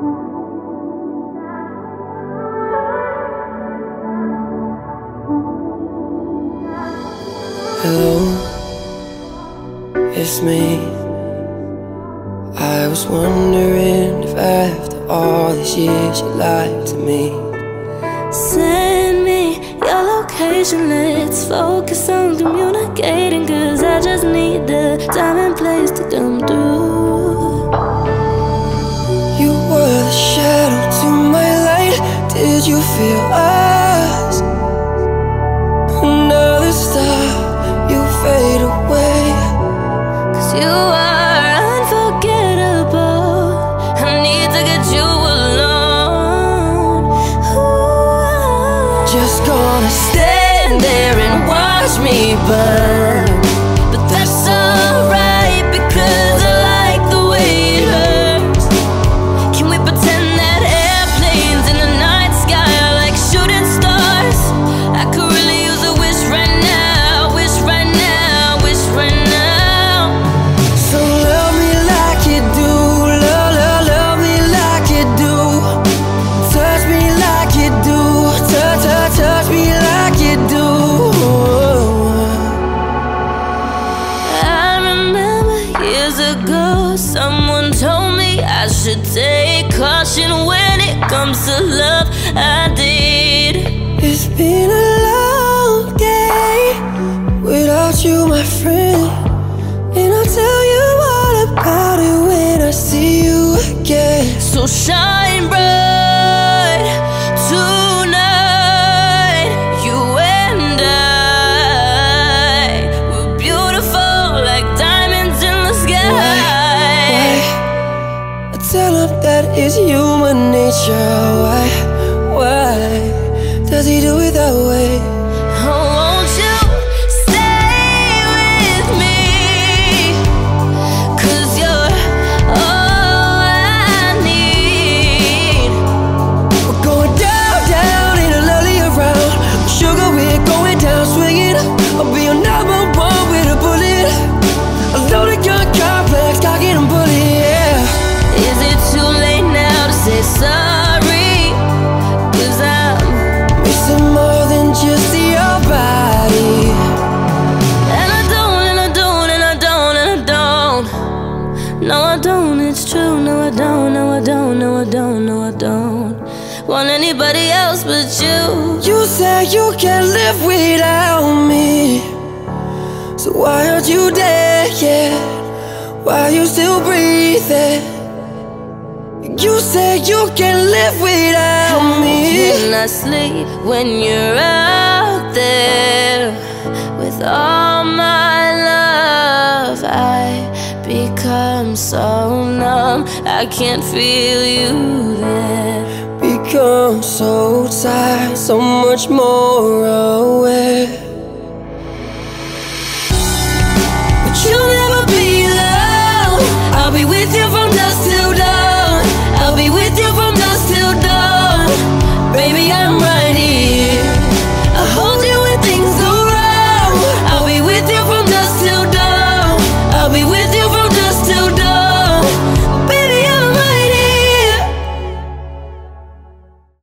Hello, it's me. I was wondering if after all these years you lied to me. Send me your location, let's focus on communicating. Cause I just need the time and place to us? Another star you fade away. Cause you are unforgettable. I need to get you alone. Ooh. Just gonna stand there and watch me burn. Ago, someone told me I should take caution when it comes to love. I did. It's been a long day without you, my friend. And I'll tell you all about it when I see you again. So shine bright it's human nature. Why? Why does he do it that way? It's true. No, I don't, no, I don't, no, I don't, no, I don't. Want anybody else but you. You said you can't live without me. So why aren't you dead yet? Why are you still breathing? You said you can't live without me. Can I sleep when you're out there with all become so numb, I can't feel you there. Become so tired, so much more aware.